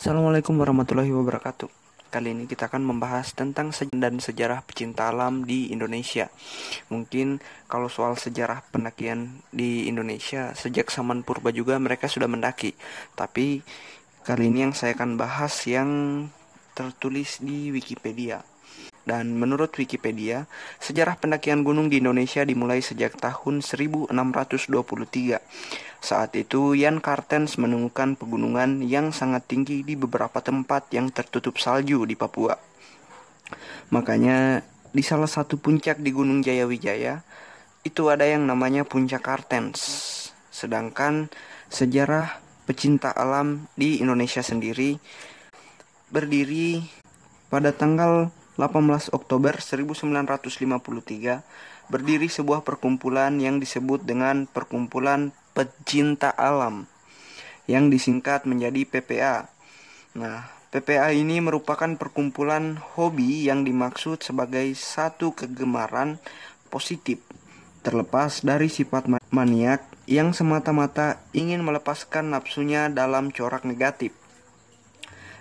Assalamualaikum warahmatullahi wabarakatuh. Kali ini kita akan membahas tentang sejarah dan sejarah pecinta alam di Indonesia. Mungkin kalau soal sejarah pendakian di Indonesia sejak zaman purba juga mereka sudah mendaki. Tapi kali ini yang saya akan bahas yang tertulis di Wikipedia. Dan menurut Wikipedia, sejarah pendakian gunung di Indonesia dimulai sejak tahun 1623. Saat itu, Jan Cartens menemukan pegunungan yang sangat tinggi di beberapa tempat yang tertutup salju di Papua. Makanya, di salah satu puncak di Gunung Jayawijaya, itu ada yang namanya Puncak Cartens. Sedangkan sejarah pecinta alam di Indonesia sendiri berdiri pada tanggal 18 Oktober 1953 berdiri sebuah perkumpulan yang disebut dengan Perkumpulan Pecinta Alam yang disingkat menjadi PPA. Nah, PPA ini merupakan perkumpulan hobi yang dimaksud sebagai satu kegemaran positif terlepas dari sifat maniak yang semata-mata ingin melepaskan nafsunya dalam corak negatif.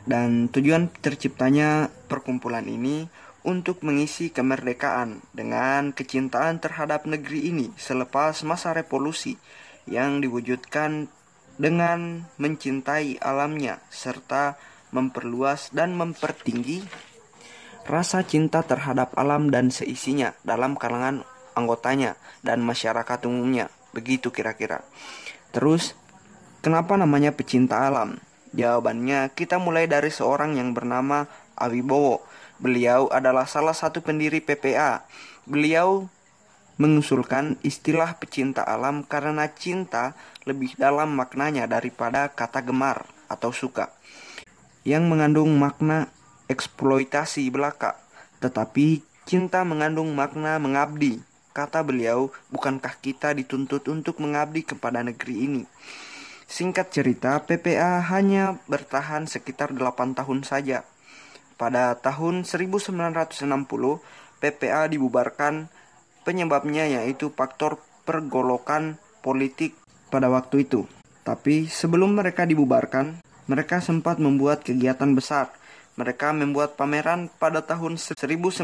Dan tujuan terciptanya perkumpulan ini untuk mengisi kemerdekaan dengan kecintaan terhadap negeri ini selepas masa revolusi yang diwujudkan dengan mencintai alamnya serta memperluas dan mempertinggi rasa cinta terhadap alam dan seisinya dalam kalangan anggotanya dan masyarakat umumnya. Begitu kira-kira. Terus, kenapa namanya pecinta alam? Jawabannya, kita mulai dari seorang yang bernama Awibowo. Beliau adalah salah satu pendiri PPA. Beliau mengusulkan istilah pecinta alam karena cinta lebih dalam maknanya daripada kata gemar atau suka yang mengandung makna eksploitasi belaka tetapi cinta mengandung makna mengabdi kata beliau bukankah kita dituntut untuk mengabdi kepada negeri ini Singkat cerita, PPA hanya bertahan sekitar 8 tahun saja. Pada tahun 1960, PPA dibubarkan. Penyebabnya yaitu faktor pergolokan politik pada waktu itu. Tapi sebelum mereka dibubarkan, mereka sempat membuat kegiatan besar. Mereka membuat pameran pada tahun 1954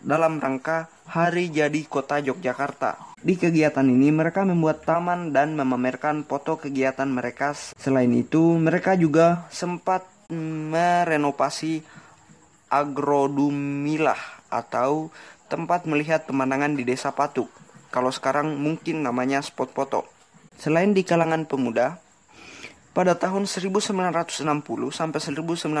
dalam rangka Hari Jadi Kota Yogyakarta. Di kegiatan ini mereka membuat taman dan memamerkan foto kegiatan mereka. Selain itu, mereka juga sempat merenovasi agrodumilah atau tempat melihat pemandangan di Desa Patuk. Kalau sekarang mungkin namanya spot foto. Selain di kalangan pemuda, pada tahun 1960 sampai 19